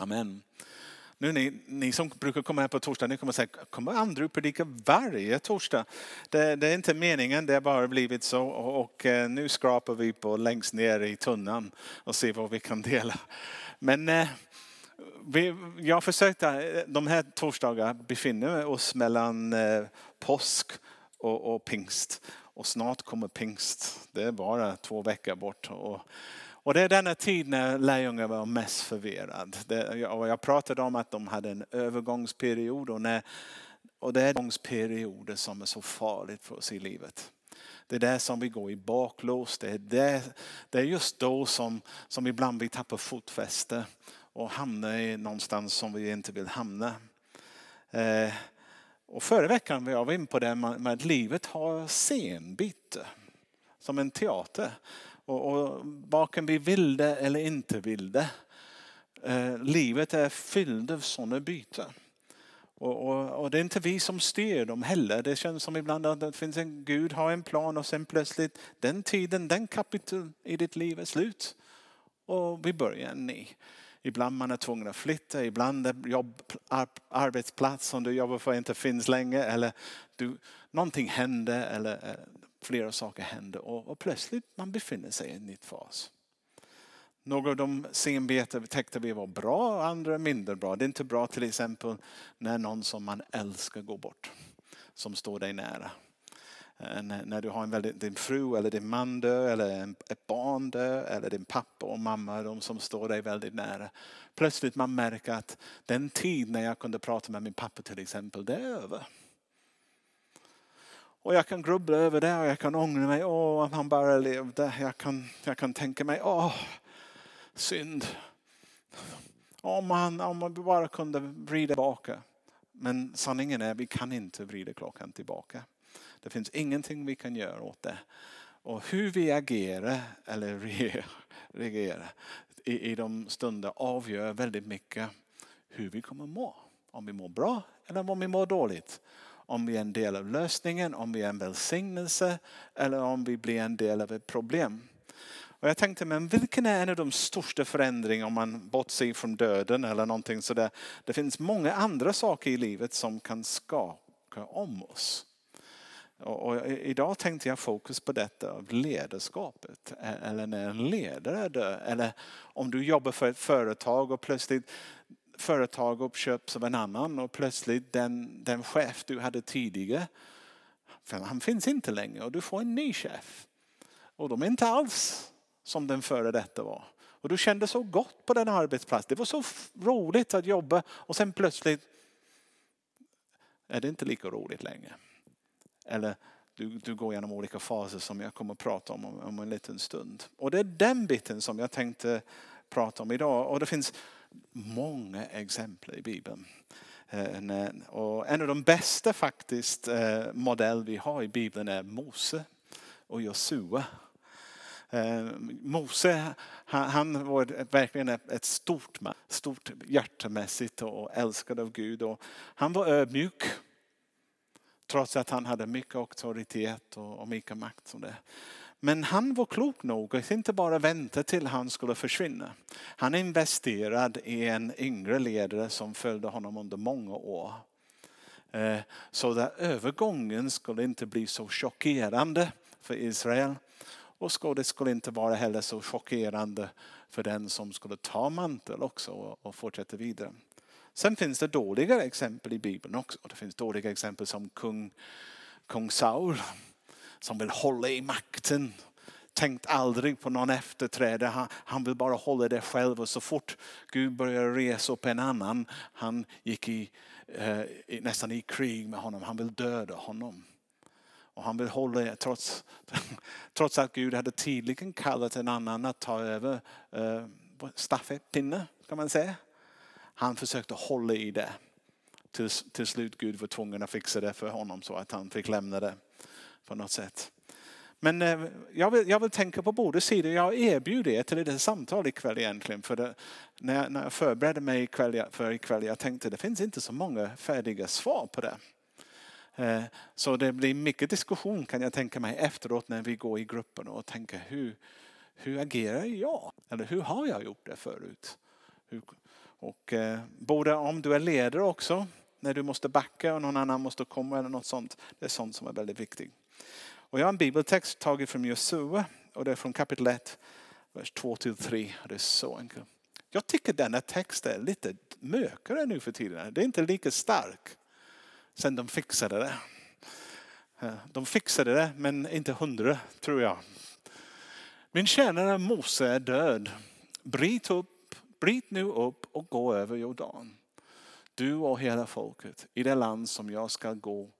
Amen. Nu ni, ni som brukar komma här på torsdag, ni kommer säga, kommer Andrew predika varje torsdag? Det, det, är inte meningen, det har bara blivit så. Och, och eh, nu skrapar vi på längst ner i tunnan och ser vad vi kan dela. Men eh, vi, jag försökte, eh, de här torsdagarna befinner oss mellan eh, påsk och, och pingst. Och snart kommer pingst. Det är bara två veckor bort. Och, och det är denna tid när lärjungarna var mest förvirrade. jag pratade om att de hade en övergångsperiod och, när, och det är övergångsperioder som är så farligt för oss i livet. Det är där som vi går i baklås. Det är, där, det är just då som, som ibland vi tappar fotfäste och hamnar i någonstans som vi inte vill hamna. Eh, och förra veckan var jag inne på det med att livet har scenbyte. Som en teater. Och, och varken vi vill det eller inte vill det. Eh, livet är fyllt av sådana byten. Och, och, och, det är inte vi som styr dem heller. Det känns som ibland att det finns en Gud har en plan och sen plötsligt den tiden, den kapitel i ditt liv är slut. Och vi börjar en ny. Ibland man är tvungen att flytta, ibland är jobb, arbetsplats som du jobbar för inte finns längre eller du, någonting händer eller eh, flera saker händer och, och plötsligt man befinner sig i en ny fas. Några av de scenbeter täckte vi var bra, andra mindre bra. Det är inte bra till exempel när någon som man älskar går bort, som står dig nära. Eh, när du har en väldigt, din fru eller din man dö eller ett barn dö eller din pappa och mamma, de som står dig väldigt nära. Plötsligt man märker att den tid när jag kunde prata med min pappa till exempel, det är över. Och jag kan grubbla över det och jag kan ångra mig. Åh, om han bara levde. Jag kan, jag kan tänka mig, åh, synd. Om man, om man bara kunde vrida tillbaka. Men sanningen är, vi kan inte vrida klockan tillbaka. Det finns ingenting vi kan göra åt det. Och hur vi agerar eller reagerar i, i de stunder avgör väldigt mycket hur vi kommer må. Om vi mår bra eller om vi mår dåligt om vi är en del av lösningen, om vi är en välsignelse eller om vi blir en del av ett problem. Och jag tänkte, men vilken är en av de största förändringarna om man bortser från döden eller någonting sådär. Det finns många andra saker i livet som kan skaka om oss. Och idag tänkte jag fokus på detta av ledarskapet. Eller när en ledare dör. Eller om du jobbar för ett företag och plötsligt företag uppköps av en annan och plötsligt den, den chef du hade tidigare, han finns inte längre och du får en ny chef. Och de är inte alls som den före detta var. Och du kände så gott på den arbetsplatsen. Det var så roligt att jobba och sen plötsligt är det inte lika roligt längre. Eller du, du går igenom olika faser som jag kommer att prata om om en liten stund. Och det är den biten som jag tänkte prata om idag. Och det finns många exempel i Bibeln. Eh, och en av de bästa faktiskt eh, modell vi har i Bibeln är Mose och Josua. Eh, Mose han var verkligen ett stort man, stort hjärtemässigt och älskad av Gud. Och han var ödmjuk trots att han hade mycket auktoritet och mycket makt. Som det. Men han var klok nog att inte bara vänta till han skulle försvinna. Han investerade i en yngre ledare som följde honom under många år. Eh, så där övergången skulle inte bli så chockerande för Israel. Och det skulle inte vara heller så chockerande för den som skulle ta mantel också och fortsätta vidare. Sen finns det dåliga exempel i Bibeln också. Det finns dåliga exempel som kung, kung Saul som vill hålla i makten. Tänkt aldrig på någon efterträdare. Han, han vill bara hålla det själv och så fort Gud börjar resa upp en annan, han gick i, eh, nästan i krig med honom. Han vill döda honom. Och han vill hålla, trots, trots att Gud hade tydligen kallat en annan att ta över eh, stafettpinne kan man säga. Han försökte hålla i det. Till, till slut Gud var tvungen att fixa det för honom så att han fick lämna det på något sätt. Men eh, jag vill, jag vill tänka på båda sidor. Jag erbjuder er till ett samtal ikväll egentligen. För det, när, jag, när jag förberedde mig ikväll, för ikväll jag tänkte det finns inte så många färdiga svar på det. Eh, så det blir mycket diskussion kan jag tänka mig efteråt när vi går i gruppen och tänker hur, hur agerar jag? Eller hur har jag gjort det förut? Hur, Och eh, både om du är ledare också, när du måste backa och någon annan måste komma eller något sånt. Det är sånt som är väldigt viktigt. Och jag har en bibeltext tagit från Josua och det är från kapitel 1, vers 2-3. Det är så enkelt. Jag tycker denna text är lite mörkare nu för tiden. Det är inte lika stark sen de fixade det. De fixade det men inte hundra tror jag. Min tjänare Mose är död. Bryt, upp, bryt nu upp och gå över Jordan. Du och hela folket i det land som jag ska gå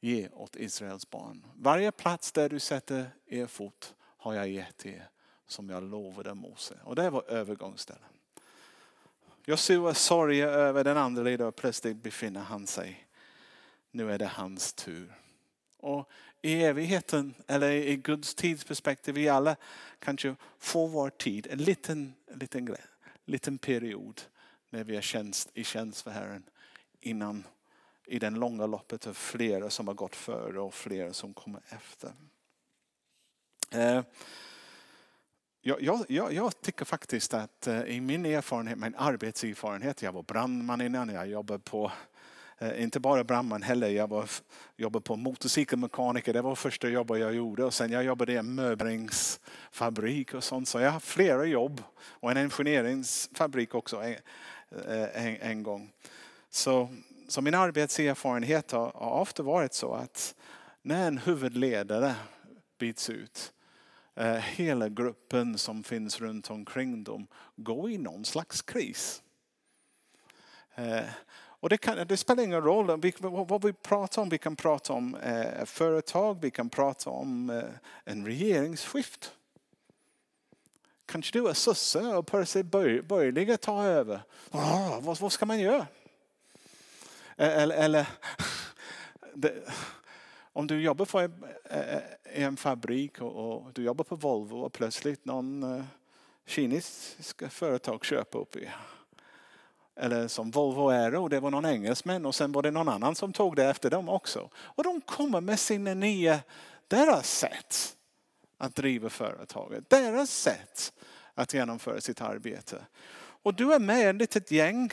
ge åt Israels barn. Varje plats där du sätter er fot har jag gett er som jag lovade Mose. Och det var övergångsställen. Josua sorg över den andra ledaren och plötsligt befinner han sig. Nu är det hans tur. Och i evigheten, eller i Guds tidsperspektiv, vi alla kanske får vår tid, en liten, liten, liten period när vi är tjänst, i tjänst för Herren innan i den långa loppet är flera som har gått före och flera som kommer efter. Eh, jag, jag, jag, tycker faktiskt att eh, i min erfarenhet, min arbetserfarenhet, jag var brandman innan, jag jobbade på eh, inte bara brandman heller, jag var, jobbade på motorcykelmekaniker. Det var första jobbet jag gjorde. Och sen jag jobbade i en möblingsfabrik och sånt. Så jag har flera jobb. Och en ingenjörsfabrik också en, en, en, gång. Så, så min arbetserfarenhet har, har ofta varit så att när en huvudledare byts ut eh, hela gruppen som finns runt omkring dem går i någon slags kris. Eh, och det, kan, det spelar ingen roll vi, vad vi pratar om. Vi kan prata om eh, företag, vi kan prata om eh, en regeringsskift. Kanske du är sosse och plötsligt borgerliga tar över. Oh, vad, vad ska man göra? Eller, eller det, om du jobbar på en, en fabrik och, och, du jobbar på Volvo och plötsligt någon uh, kinesisk företag köper upp er eller som Volvo Aero, det var någon engelsman och sen var det någon annan som tog det efter dem också. Och de kommer med sina nya, deras sätt att driva företaget, deras sätt att genomföra sitt arbete. Och du är med i ett litet gäng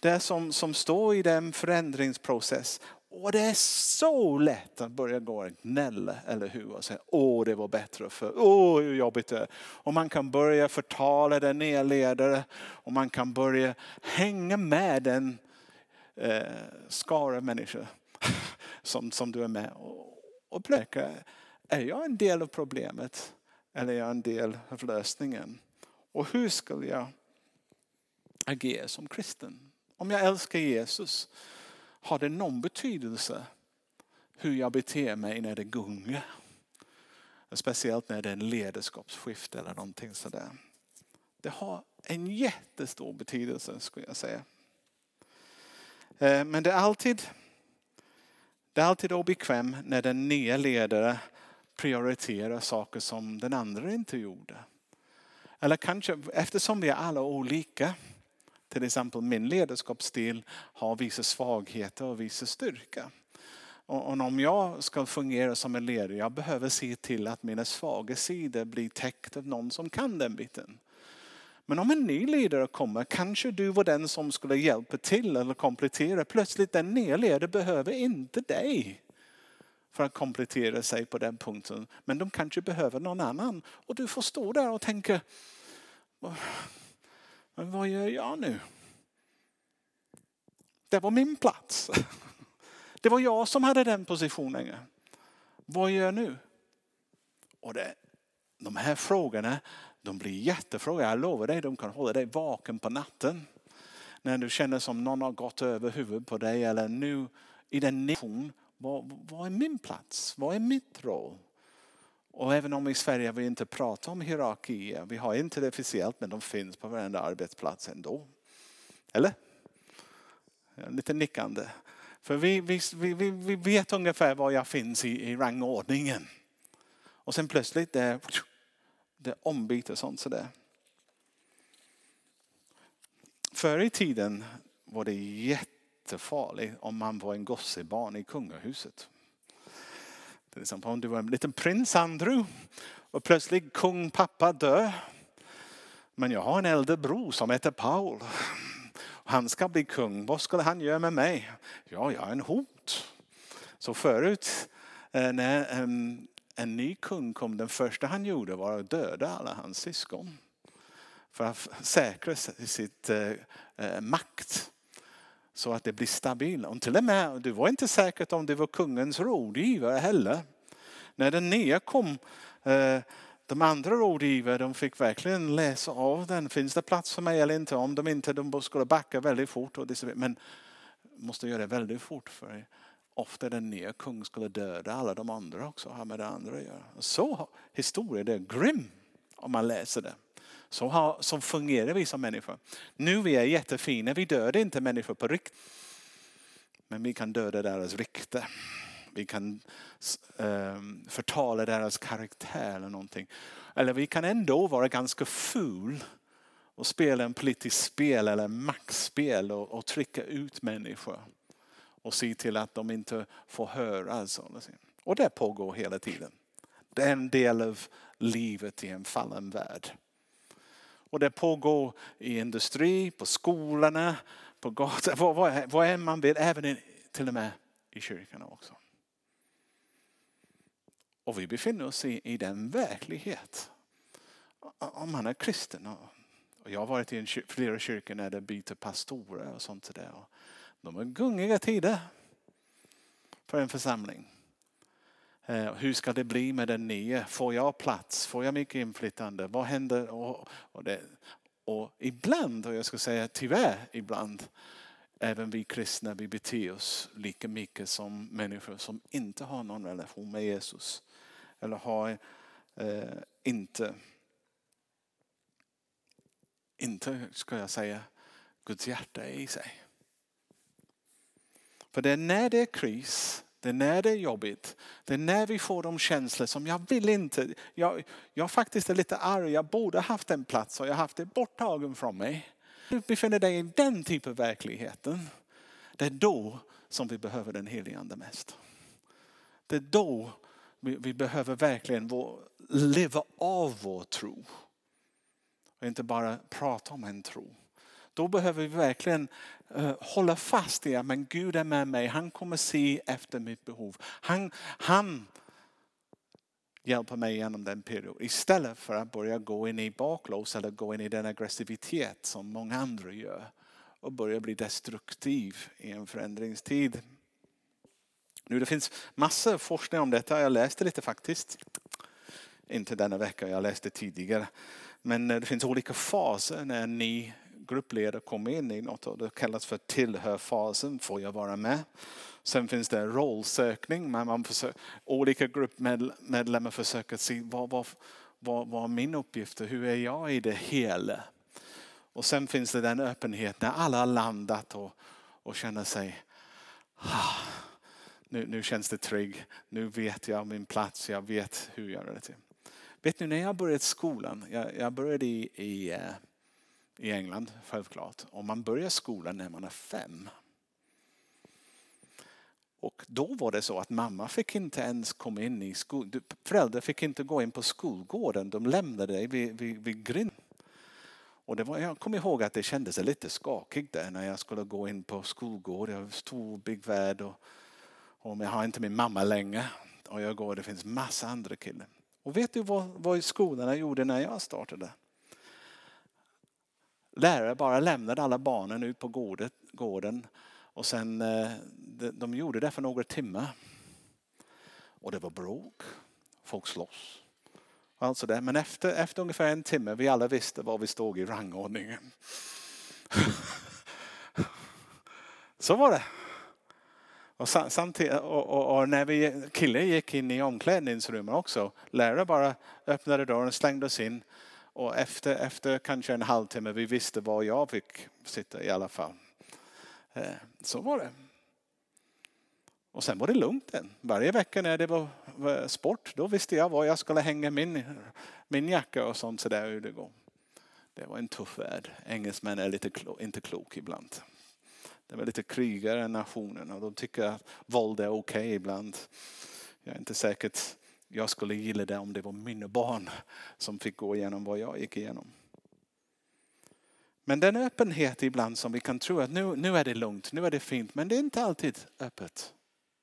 där som, som står i den förändringsprocess och det är så lätt att börja gå och gnälla, eller hur? Och säga, åh det var bättre för åh hur jobbigt det är. Och man kan börja förtala den nedledare och man kan börja hänga med den eh, skara människor som, som du är med. Och, och är jag en del av problemet eller är jag en del av lösningen? Och hur skulle jag agera som kristen? Om jag älskar Jesus har det någon betydelse hur jag beter mig när det gungar? Speciellt när det är en ledarskapsskifte eller någonting sådär. Det har en jättestor betydelse skulle jag säga. Eh, men det är alltid, det är alltid obekväm när den nya ledaren prioriterar saker som den andra inte gjorde. Eller kanske eftersom vi är alla olika till exempel min ledarskapsstil har vissa svagheter och vissa styrka. Och om jag ska fungera som en ledare, jag behöver se till att mina svaga sidor blir täckt av någon som kan den biten. Men om en ny ledare kommer, kanske du var den som skulle hjälpa till eller komplettera. Plötsligt den nya ledaren behöver inte dig för att komplettera sig på den punkten. Men de kanske behöver någon annan. Och du får stå där och tänka, men vad gör jag nu? Det var min plats. Det var jag som hade den positionen. Vad gör jag nu? Och det, de här frågorna de blir jättefrågor. Jag lovar dig, de kan hålla dig vaken på natten. När du känner som någon har gått över huvudet på dig eller nu i den nation. Vad, vad är min plats? Vad är mitt roll? Och även om i Sverige vi inte pratar om hierarkier, vi har inte det officiellt men de finns på varenda arbetsplats ändå. Eller? Lite nickande. För vi, vi, vi, vi vet ungefär var jag finns i, i rangordningen. Och sen plötsligt det, det ombyter sånt sådär. Förr i tiden var det jättefarligt om man var en gossebarn i kungahuset. Till exempel om du var en liten prins Andrew och plötsligt kung pappa dör. Men jag har en äldre bror som heter Paul. Han ska bli kung. Vad skulle han göra med mig? Ja, jag är en hot. Så förut eh, när en, en ny kung kom, den första han gjorde var att döda alla hans syskon. För att säkra sitt eh, eh makt så att det blir stabilt. Och till och med, det var inte säkert om det var kungens rådgivare heller. När den nya kom, eh, de andra rådgivare de fick verkligen läsa av den. Finns det plats för mig eller inte? Om de inte de skulle backa väldigt fort. Och det, men måste göra det väldigt fort för ofta den nya kungen skulle döda alla de andra också. har med det andra att göra. Så historien är grym om man läser det. Så, har, så fungerar vi som människor. Nu vi är jättefina, vi dödar inte människor på riktigt. Men vi kan döda deras rykte. Vi kan eh, förtala deras karaktär eller någonting. Eller vi kan ändå vara ganska ful och spela en politisk spel eller maktspel och, och trycka ut människor. Och se till att de inte får höra. Alltså. Och det pågår hela tiden. Det är en del av livet i en fallen värld. Och det pågår i industri, på skolorna, på gatan, vad, vad, än man vill, även i, till och med i kyrkan också. Och vi befinner oss i, i den verklighet. Om man är kristen. Och jag har varit i en, flera kyrkor när det byter pastorer och sånt där. Och de är gungiga tider för en församling. Eh, hur ska det bli med den nya? Får jag plats? Får jag mycket inflytande? Vad händer? Och, och, det, och ibland, och jag ska säga tyvärr ibland, även vi kristna, vi beter oss lika mycket som människor som inte har någon relation med Jesus. Eller har eh, inte, inte ska jag säga, Guds hjärta i sig. För det är när det är kris det är när det är jobbigt. Det är när vi får de känslor som jag vill inte. Jag, jag faktiskt är lite arg. Jag borde haft en plats och jag har haft det borttagen från mig. Du befinner dig i den typen av verkligheten. Det är då som vi behöver den helige Ande mest. Det är då vi, vi behöver verkligen vår, leva av vår tro. Och inte bara prata om en tro. Då behöver vi verkligen Eh, hålla fast i att men Gud är med mig. Han kommer se efter mitt behov. Han, han hjälper mig genom den perioden. Istället för att börja gå in i baklås eller gå in i den aggressivitet som många andra gör. Och börja bli destruktiv i en förändringstid. Nu det finns massor forskning om detta. Jag läste lite faktiskt. Inte denna vecka, jag läste tidigare. Men eh, det finns olika faser när en ny gruppledare kommer in i något och det kallas för tillhörfasen. Får jag vara med? Sen finns det rollsökning. Men man försöker, olika gruppmedlemmar försöker se vad, vad, vad, vad är min uppgift och hur är jag i det hela? Och sen finns det den öppenhet när alla har landat och, och känner sig ah, nu, nu känns det trygg. Nu vet jag min plats. Jag vet hur jag gör det. Vet ni när jag började skolan, jag, jag började i, i eh, i England, självklart. Och man börjar skolan när man är fem. Och då var det så att mamma fick inte ens komma in i skolan. Föräldrar fick inte gå in på skolgården. De lämnade dig vid, vid, vid grinden. Och det var, jag kommer ihåg att det kändes lite skakigt där när jag skulle gå in på skolgården. Jag var stor, big värld och, och jag har inte min mamma länge. Och jag går det finns massa andra killar. Och vet du vad, vad skolorna gjorde när jag startade? Lärare bara lämnade alla barnen ut på gården och sen eh, de gjorde det för några timmar. Och det var bråk, folk slåss. Alltså det. Men efter, efter ungefär en timme, vi alla visste var vi stod i rangordningen. Så var det. Och, samtidigt, och, och, och, när vi killar gick in i omklädningsrummet också, lärare bara öppnade dörren, slängde oss in och efter, efter kanske en halvtimme, vi visste var jag fick sitta i alla fall. Eh, så var det. Och sen var det lugnt än. Varje vecka när det var sport, då visste jag var jag skulle hänga min, min jacka och sånt så där det går. Det var en tuff värld. Engelsmän är lite klo, inte klok ibland. De är lite krigare än nationen och de tycker att våld är okej okay ibland. Jag är inte säkert jag skulle gilla det om det var mina barn som fick gå igenom vad jag gick igenom. Men den öppenhet ibland som vi kan tro att nu, nu är det lugnt, nu är det fint. Men det är inte alltid öppet.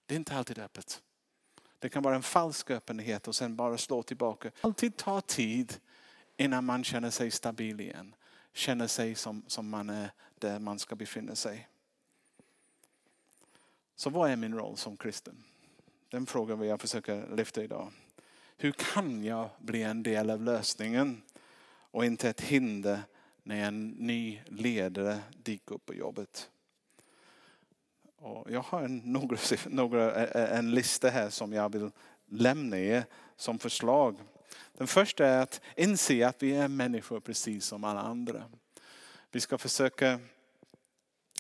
Det är inte alltid öppet. Det kan vara en falsk öppenhet och sen bara slå tillbaka. Alltid ta tid innan man känner sig stabil igen. Känner sig som, som man är där man ska befinna sig. Så vad är min roll som kristen? Den frågan vill jag försöka lyfta idag. Hur kan jag bli en del av lösningen och inte ett hinder när en ny ledare dyker upp på jobbet? Och jag har en, några, några, eh, en lista här som jag vill lämna er som förslag. Den första är att inse att vi är människor precis som alla andra. Vi ska försöka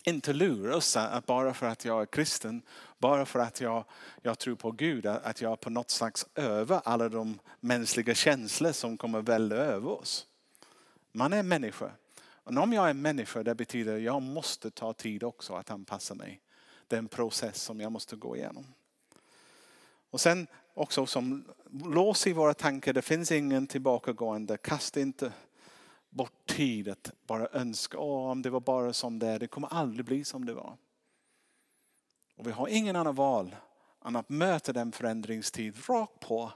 inte lura oss att bara för att jag är kristen, bara för att jag, jag tror på Gud, att jag på något slags över alla de mänskliga känslor som kommer välja över oss. Man är människa. Och om jag är människa, det betyder att jag måste ta tid också att anpassa mig. Det är en process som jag måste gå igenom. Och sen också som lås i våra tankar, det finns ingen tillbakagående. Kasta inte tid att bara önska, om det var bara som det är. Det kommer aldrig bli som det var. Och vi har ingen annan val än att möta den förändringstid rakt på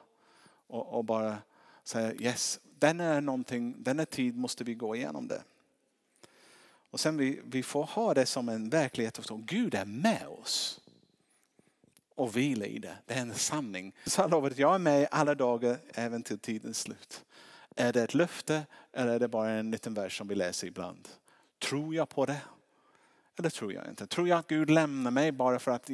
och, och bara säga yes, den är någonting, denna tid måste vi gå igenom det. Och sen vi, vi får ha det som en verklighet och Gud är med oss. Och vila i det. Det är en sanning. Så jag lovar att jag är med alla dagar även till tidens slut. Är det ett löfte eller är det bara en liten vers som vi läser ibland? Tror jag på det? Eller tror jag inte? Tror jag att Gud lämnar mig bara för att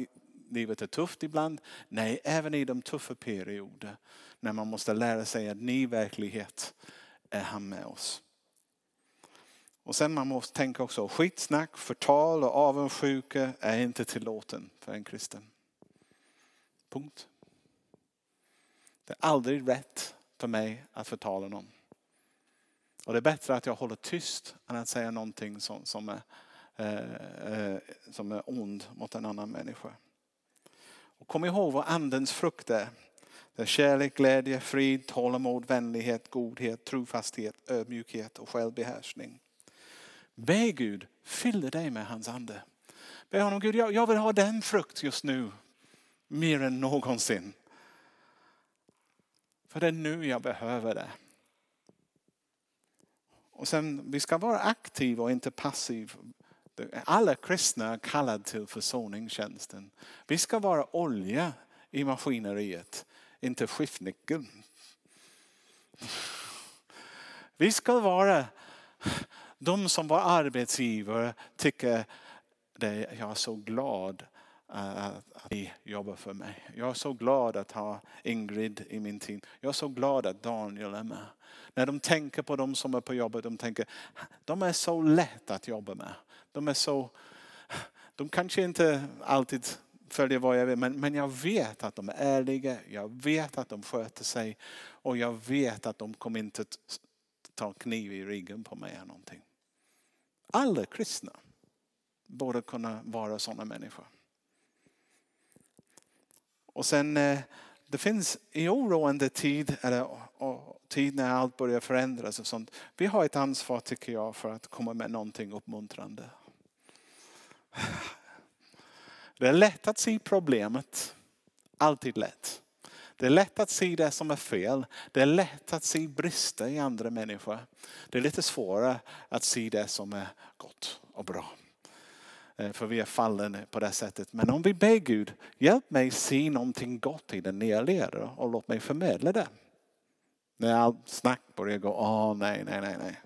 livet är tufft ibland? Nej, även i de tuffa perioder när man måste lära sig att ny verklighet är han med oss. Och sen man måste tänka också, skitsnack, förtal och avundsjuka är inte tillåten för en kristen. Punkt. Det är aldrig rätt för mig att förtala någon. Och det är bättre att jag håller tyst än att säga någonting som, som, är, eh, eh, som är ond mot en annan människa. Och kom ihåg vad andens frukt är. Det är kärlek, glädje, frid, tålamod, vänlighet, godhet, trofasthet, ödmjukhet och självbehärskning. Be Gud fyll dig med hans ande. Be honom Gud, jag, jag vill ha den frukt just nu. Mer än någonsin. För det är nu jag behöver det. Och sen, vi ska vara aktiva och inte passiva. Alla kristna är kallade till försoningstjänsten. Vi ska vara olja i maskineriet, inte skiftnyckeln. Vi ska vara de som var arbetsgivare tycker det, jag är så glad Eh, att ni jobbar för mig. Jag är så glad att ha Ingrid i min team. Jag är så glad att Daniel är med. När de tänker på de som är på jobbet, de tänker de är så lätt att jobba med. De är så, de kanske inte alltid följer vad jag vill men, men jag vet att de är ärliga, jag vet att de sköter sig och jag vet att de kommer inte ta kniv i ryggen på mig eller någonting. Alla kristna borde kunna vara sådana människor. Och sen eh, det finns i oroande tid, eller tid när allt börjar förändras och sånt. Vi har ett ansvar tycker jag för att komma med någonting uppmuntrande. Det är lätt att se problemet. Alltid lätt. Det är lätt att se det som är fel. Det är lätt att se brister i andra människor. Det är lite svårare att se det som är gott och bra. Eh, för vi är fallen på det sättet. Men om vi ber Gud, hjälp mig se någonting gott i den nya leder och låt mig förmedla det. När allt snack börjar gå, åh nej, nej, nej, nej.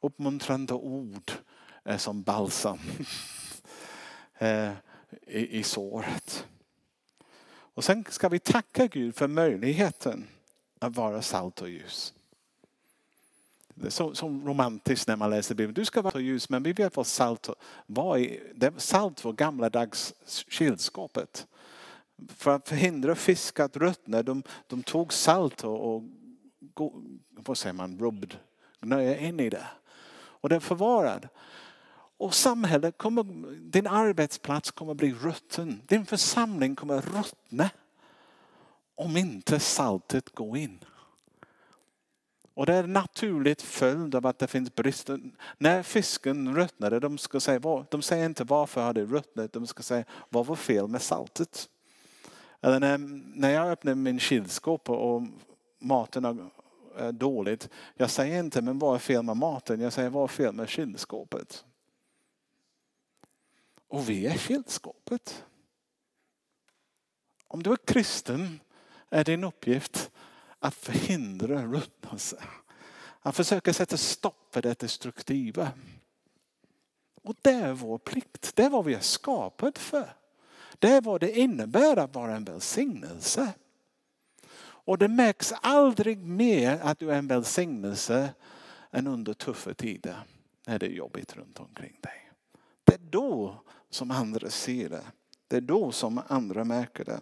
Uppmuntrande ord är som balsam eh, i, i såret. Och sen ska vi tacka Gud för möjligheten att vara salt och ljus. Det är så, romantiskt när man läser Bibeln. Du ska vara ljus men vi vet vad salt var. Salt var gamla dags kylskåpet. För att förhindra fisk att ruttna. De, de tog salt och, och vad säger man, rubbed, gnöja in i det. Och den förvarad. Och samhället kommer, din arbetsplats kommer bli rutten. Din församling kommer ruttna. Om inte saltet går in. Och det är en naturligt följd av att det finns brister. När fisken ruttnade, de, ska säga, de säger inte varför har det ruttnat, de ska säga vad var fel med saltet. Eller när, när jag öppnar min kylskåp och maten är dåligt. Jag säger inte men vad är fel med maten, jag säger vad är fel med kylskåpet. Och vi är kylskåpet. Om du är kristen är din uppgift att förhindra ruttnelse. Han försöker sätta stopp för det destruktiva. Och det är vår plikt. Det är vad vi är skapade för. Det är vad det innebär att vara en välsignelse. Och det märks aldrig mer att du är en välsignelse än under tuffa tider. När det är jobbigt runt omkring dig. Det är då som andra ser det. Det är då som andra märker det.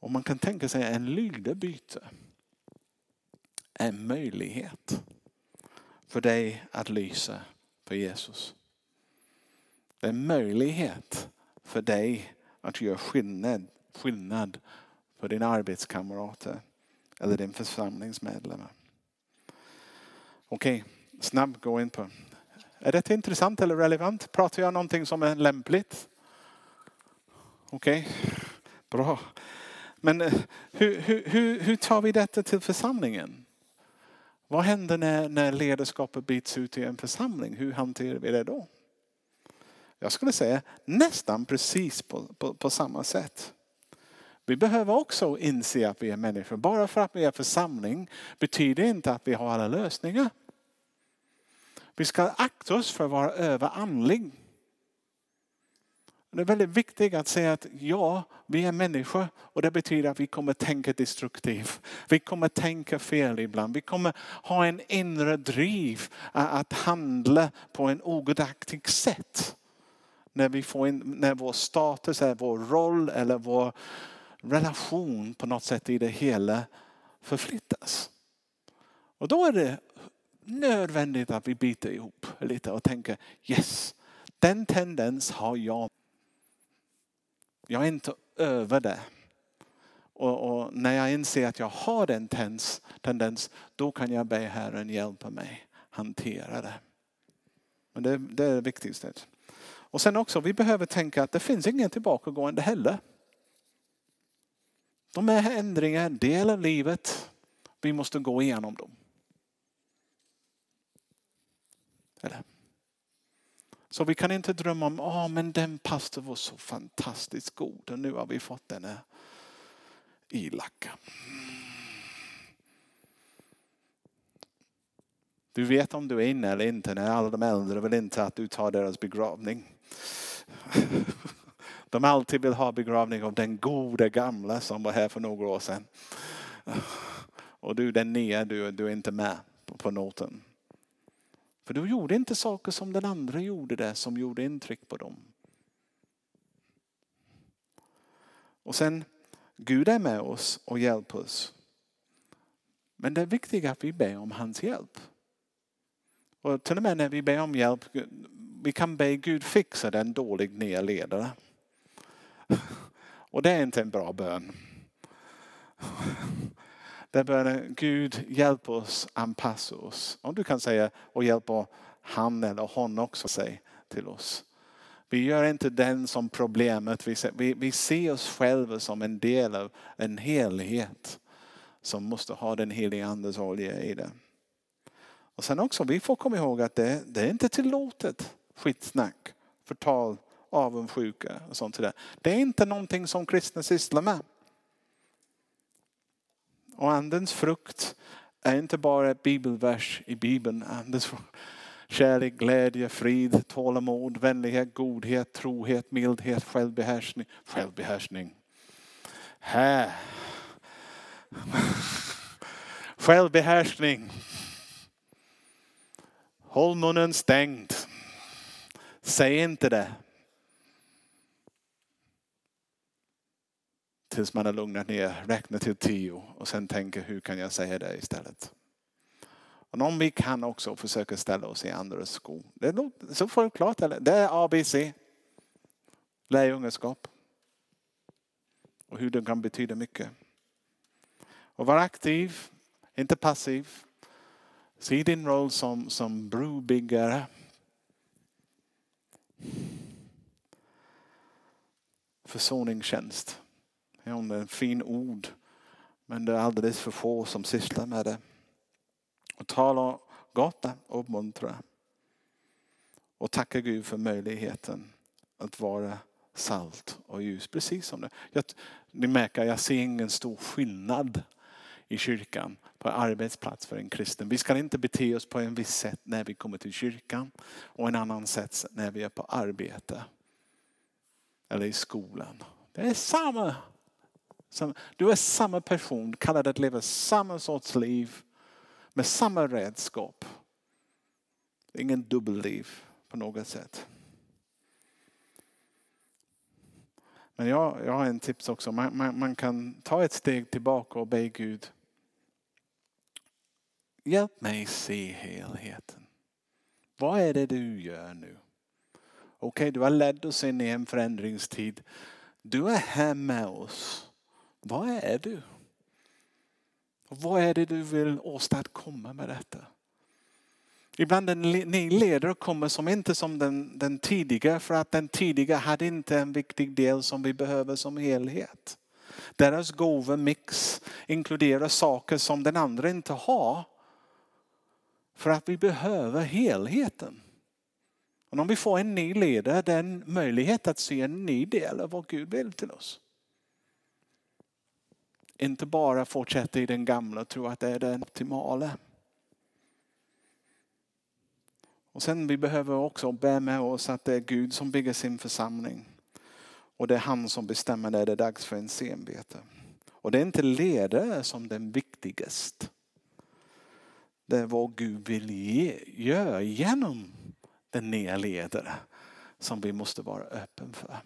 Och man kan tänka sig en lydebyte. En möjlighet för dig att lysa för Jesus. Det är en möjlighet för dig att göra skillnad, skillnad för dina arbetskamrater eller din församlingsmedlemmar. Okej, okay, snabbt gå in på. Är detta intressant eller relevant? Pratar jag någonting som är lämpligt? Okej, okay. bra. Men eh, hur, hur, hur tar vi detta till församlingen? Vad händer när, när ledarskapet byts ut i en församling? Hur hanterar vi det då? Jag skulle säga nästan precis på, på, på samma sätt. Vi behöver också inse att vi är människor. Bara för att vi är församling betyder inte att vi har alla lösningar. Vi ska akta oss för att vara överandlig. Det är väldigt viktigt att säga att ja, vi är människor och det betyder att vi kommer tänka destruktivt. Vi kommer tänka fel ibland. Vi kommer ha en inre driv att handla på en ogudaktigt sätt. När, vi får in, när vår status, är vår roll eller vår relation på något sätt i det hela förflyttas. Och då är det nödvändigt att vi biter ihop lite och tänker yes, den tendens har jag jag är inte över det. Och, och, när jag inser att jag har den tens, tendens, då kan jag be Herren hjälpa mig hantera det. Men det, det är det viktigaste. Och sen också, vi behöver tänka att det finns ingen tillbakagående heller. De är ändringar, del av livet. Vi måste gå igenom dem. Eller? Så vi kan inte drömma om, oh, men den pastor var så fantastiskt god och nu har vi fått den elaka. Du vet om du är inne eller inte när alla de äldre vill inte att du tar deras begravning. De alltid vill ha begravning av den gode gamla som var här för några år sedan. Och du den nya, du, du är inte med på noten. För du gjorde inte saker som den andra gjorde där som gjorde intryck på dem. Och sen, Gud är med oss och hjälper oss. Men det är viktigt att vi ber om hans hjälp. Och till och med när vi ber om hjälp, vi kan be Gud fixa den dålig nya ledare. Och det är inte en bra bön. Där bör Gud hjälpa oss, anpassa oss. Om du kan säga och hjälpa han eller hon också sig till oss. Vi gör inte den som problemet. Vi ser, vi, vi ser oss själva som en del av en helhet som måste ha den heliga andes olja i det. Och sen också, vi får komma ihåg att det, det är inte tillåtet skitsnack, förtal, avundsjuka och sånt där. Det är inte någonting som kristna sysslar med. Och andens frukt är inte bara ett bibelvers i bibeln. Andens kärlek, glädje, frid, tålamod, vänlighet, godhet, trohet, mildhet, självbehärskning. Självbehärskning. Här. Självbehärskning. Håll munnen stängd. Säg inte det. Tills man har lugnat ner, räknat till tio och sen tänker hur kan jag säga det istället. Och om vi kan också försöka ställa oss i andras skor. Det är så självklart. Det är ABC. Lärjungaskap. och hur det kan betyda mycket. Och var aktiv, inte passiv. Se din roll som, som brobyggare. Försoningstjänst. Ja, det är en fin ord. Men det är alldeles för få som sysslar med det. Och tala gott och uppmuntra. Och tacka Gud för möjligheten att vara salt och ljus. Precis som det. Jag, ni märker, jag ser ingen stor skillnad i kyrkan på arbetsplats för en kristen. Vi ska inte bete oss på en viss sätt när vi kommer till kyrkan och en annan sätt när vi är på arbete. Eller i skolan. Det är samma. Du är samma person, kallad att leva samma sorts liv med samma redskap. Ingen dubbelliv på något sätt. Men jag, jag har en tips också. Man, man, man, kan ta ett steg tillbaka och be Gud. Hjälp mig se helheten. Vad är det du gör nu? Okej, okay, du har lett oss in i en förändringstid. Du är här med oss. Vad är du? vad är det du vill åstadkomma med detta? Ibland en ny ledare kommer som inte som den, den tidiga för att den tidiga hade inte en viktig del som vi behöver som helhet. Deras gåvomix inkluderar saker som den andra inte har. För att vi behöver helheten. Och om vi får en ny ledare, det är en möjlighet att se en ny del av vad Gud vill till oss. Inte bara fortsätta i den gamla och tro att det är den optimala. Och sen vi behöver också bära med oss att det är Gud som bygger sin församling. Och det är han som bestämmer när det är dags för en senbete. Och det är inte ledare som den viktigaste. Det är vad Gud vill ge, göra genom den nya ledare som vi måste vara öppen för.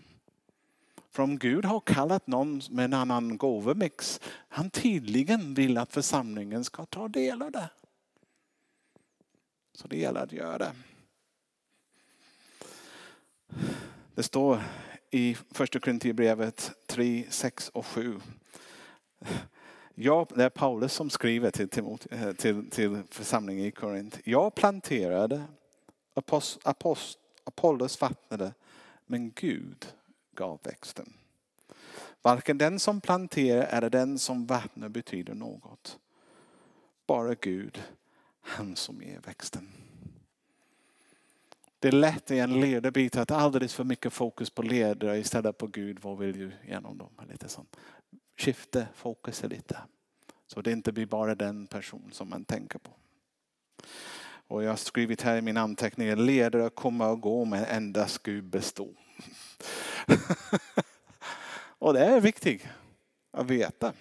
För om Gud har kallat någon med en annan gåvomix, han tydligen vill att församlingen ska ta del av det. Så det gäller att göra det. Det står i första Korinthierbrevet 3, 6 och 7. Jag, det är Paulus som skriver till, till, eh, till, till församlingen i Korint. Jag planterade, apost, apost, Apollos vattnade, men Gud gav växten. Varken den som planterar eller den som vattnar betyder något. Bara Gud han som ger växten. Det är lätt i en ledarbit att alldeles för mycket fokus på ledare istället på Gud. Vad vill du genom dem? Lite sånt. Skifta fokuset lite. Så det inte blir bara den person som man tänker på. Och jag har skrivit här i min anteckning, ledare kommer och gå men endast Gud består. och det är viktigt att veta.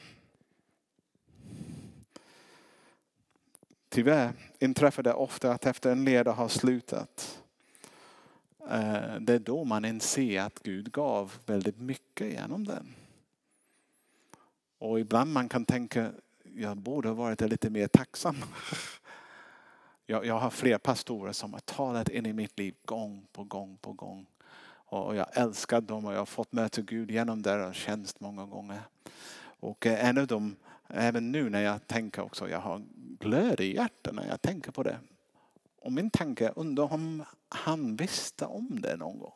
Tyvärr inträffar det ofta att efter en ledare har slutat, eh, det är då man inser att Gud gav väldigt mycket genom den. Och ibland man kan tänka, jag borde ha varit lite mer tacksam. Jag, jag har fler pastorer som har talat in i mitt liv gång på gång på gång. Och jag älskar dem och jag har fått möta Gud genom deras tjänst många gånger. Och eh, en av dem Även nu när jag tänker också, jag har glöd i hjärtat när jag tänker på det. Och min tanke, undrar om han visste om det någon gång.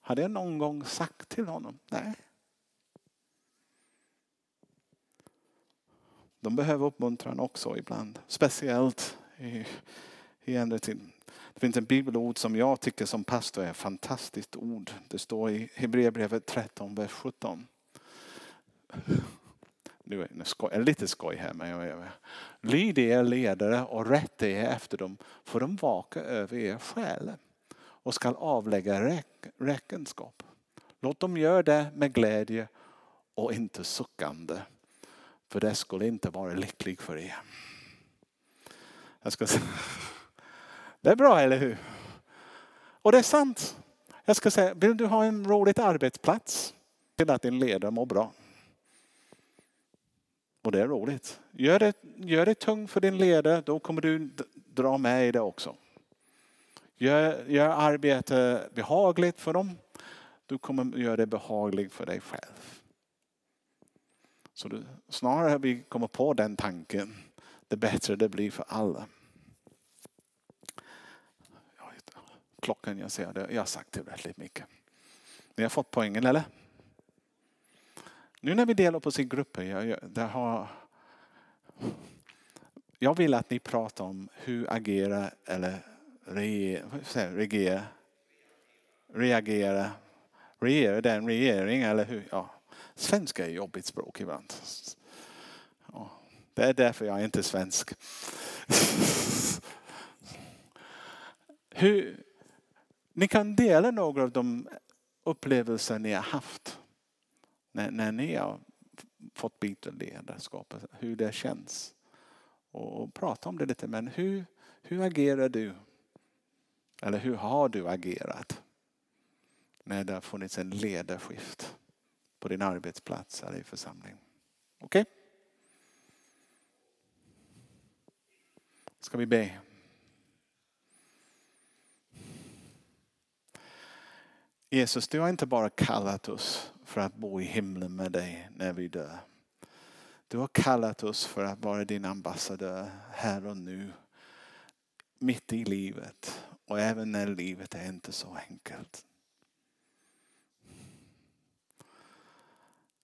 Hade jag någon gång sagt till honom? Nej. De behöver uppmuntran också ibland. Speciellt i, i äldre. Det finns en bibelord som jag tycker som pastor är ett fantastiskt ord. Det står i Hebreerbrevet 13, vers 17 nu är det lite skoj här, men jag, är lyd er ledare och rätta er efter dem, för de vakar över er själ och skall avlägga räk, räkenskap. Låt dem göra det med glädje och inte suckande, för det skulle inte vara lyckligt för er. Jag ska säga. Det är bra, eller hur? Och det är sant. Jag ska säga, vill du ha en rolig arbetsplats? Till att din ledare mår bra. Och det är roligt. Gör det, gör det tungt för din ledare, då kommer du dra med i det också. Gör, gör arbete behagligt för dem, du kommer göra det behagligt för dig själv. Så du, snarare vi kommer på den tanken, det bättre det blir för alla. Klockan jag ser, det, jag har sagt tillräckligt mycket. Ni har fått poängen eller? Nu när vi delar på sin grupper, jag, det har, jag vill att ni pratar om hur agera eller reagera, reagera, regera den regering eller hur? Ja. Svenska är jobbigt språk ibland. Ja. Det är därför jag är inte svensk. hur, ni kan dela några av de upplevelser ni har haft när, när ni har fått byta ledarskap, alltså hur det känns. Och, och prata om det lite, men hur, hur agerar du? Eller hur har du agerat när det har funnits en ledarskift på din arbetsplats eller i församling? Okej? Okay? Ska vi be? Jesus, du har inte bara kallat oss för att bo i himlen med dig när vi dör. Du har kallat oss för att vara din ambassadör här och nu. Mitt i livet och även när livet är inte så enkelt.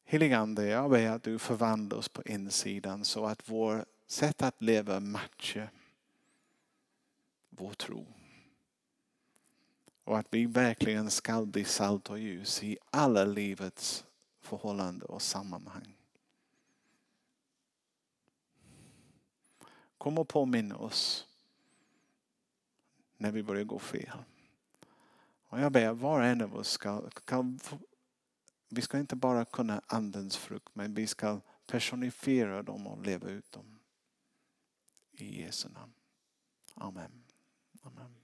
Heligande, jag ber att du förvandlar oss på insidan så att vårt sätt att leva matchar vår tro. Och att vi verkligen ska bli salt och ljus i alla livets förhållanden och sammanhang. Kom och påminn oss när vi börjar gå fel. Och jag ber var och en av oss ska, ska vi ska inte bara kunna andens frukt men vi ska personifiera dem och leva ut dem. I Jesu namn. Amen. Amen.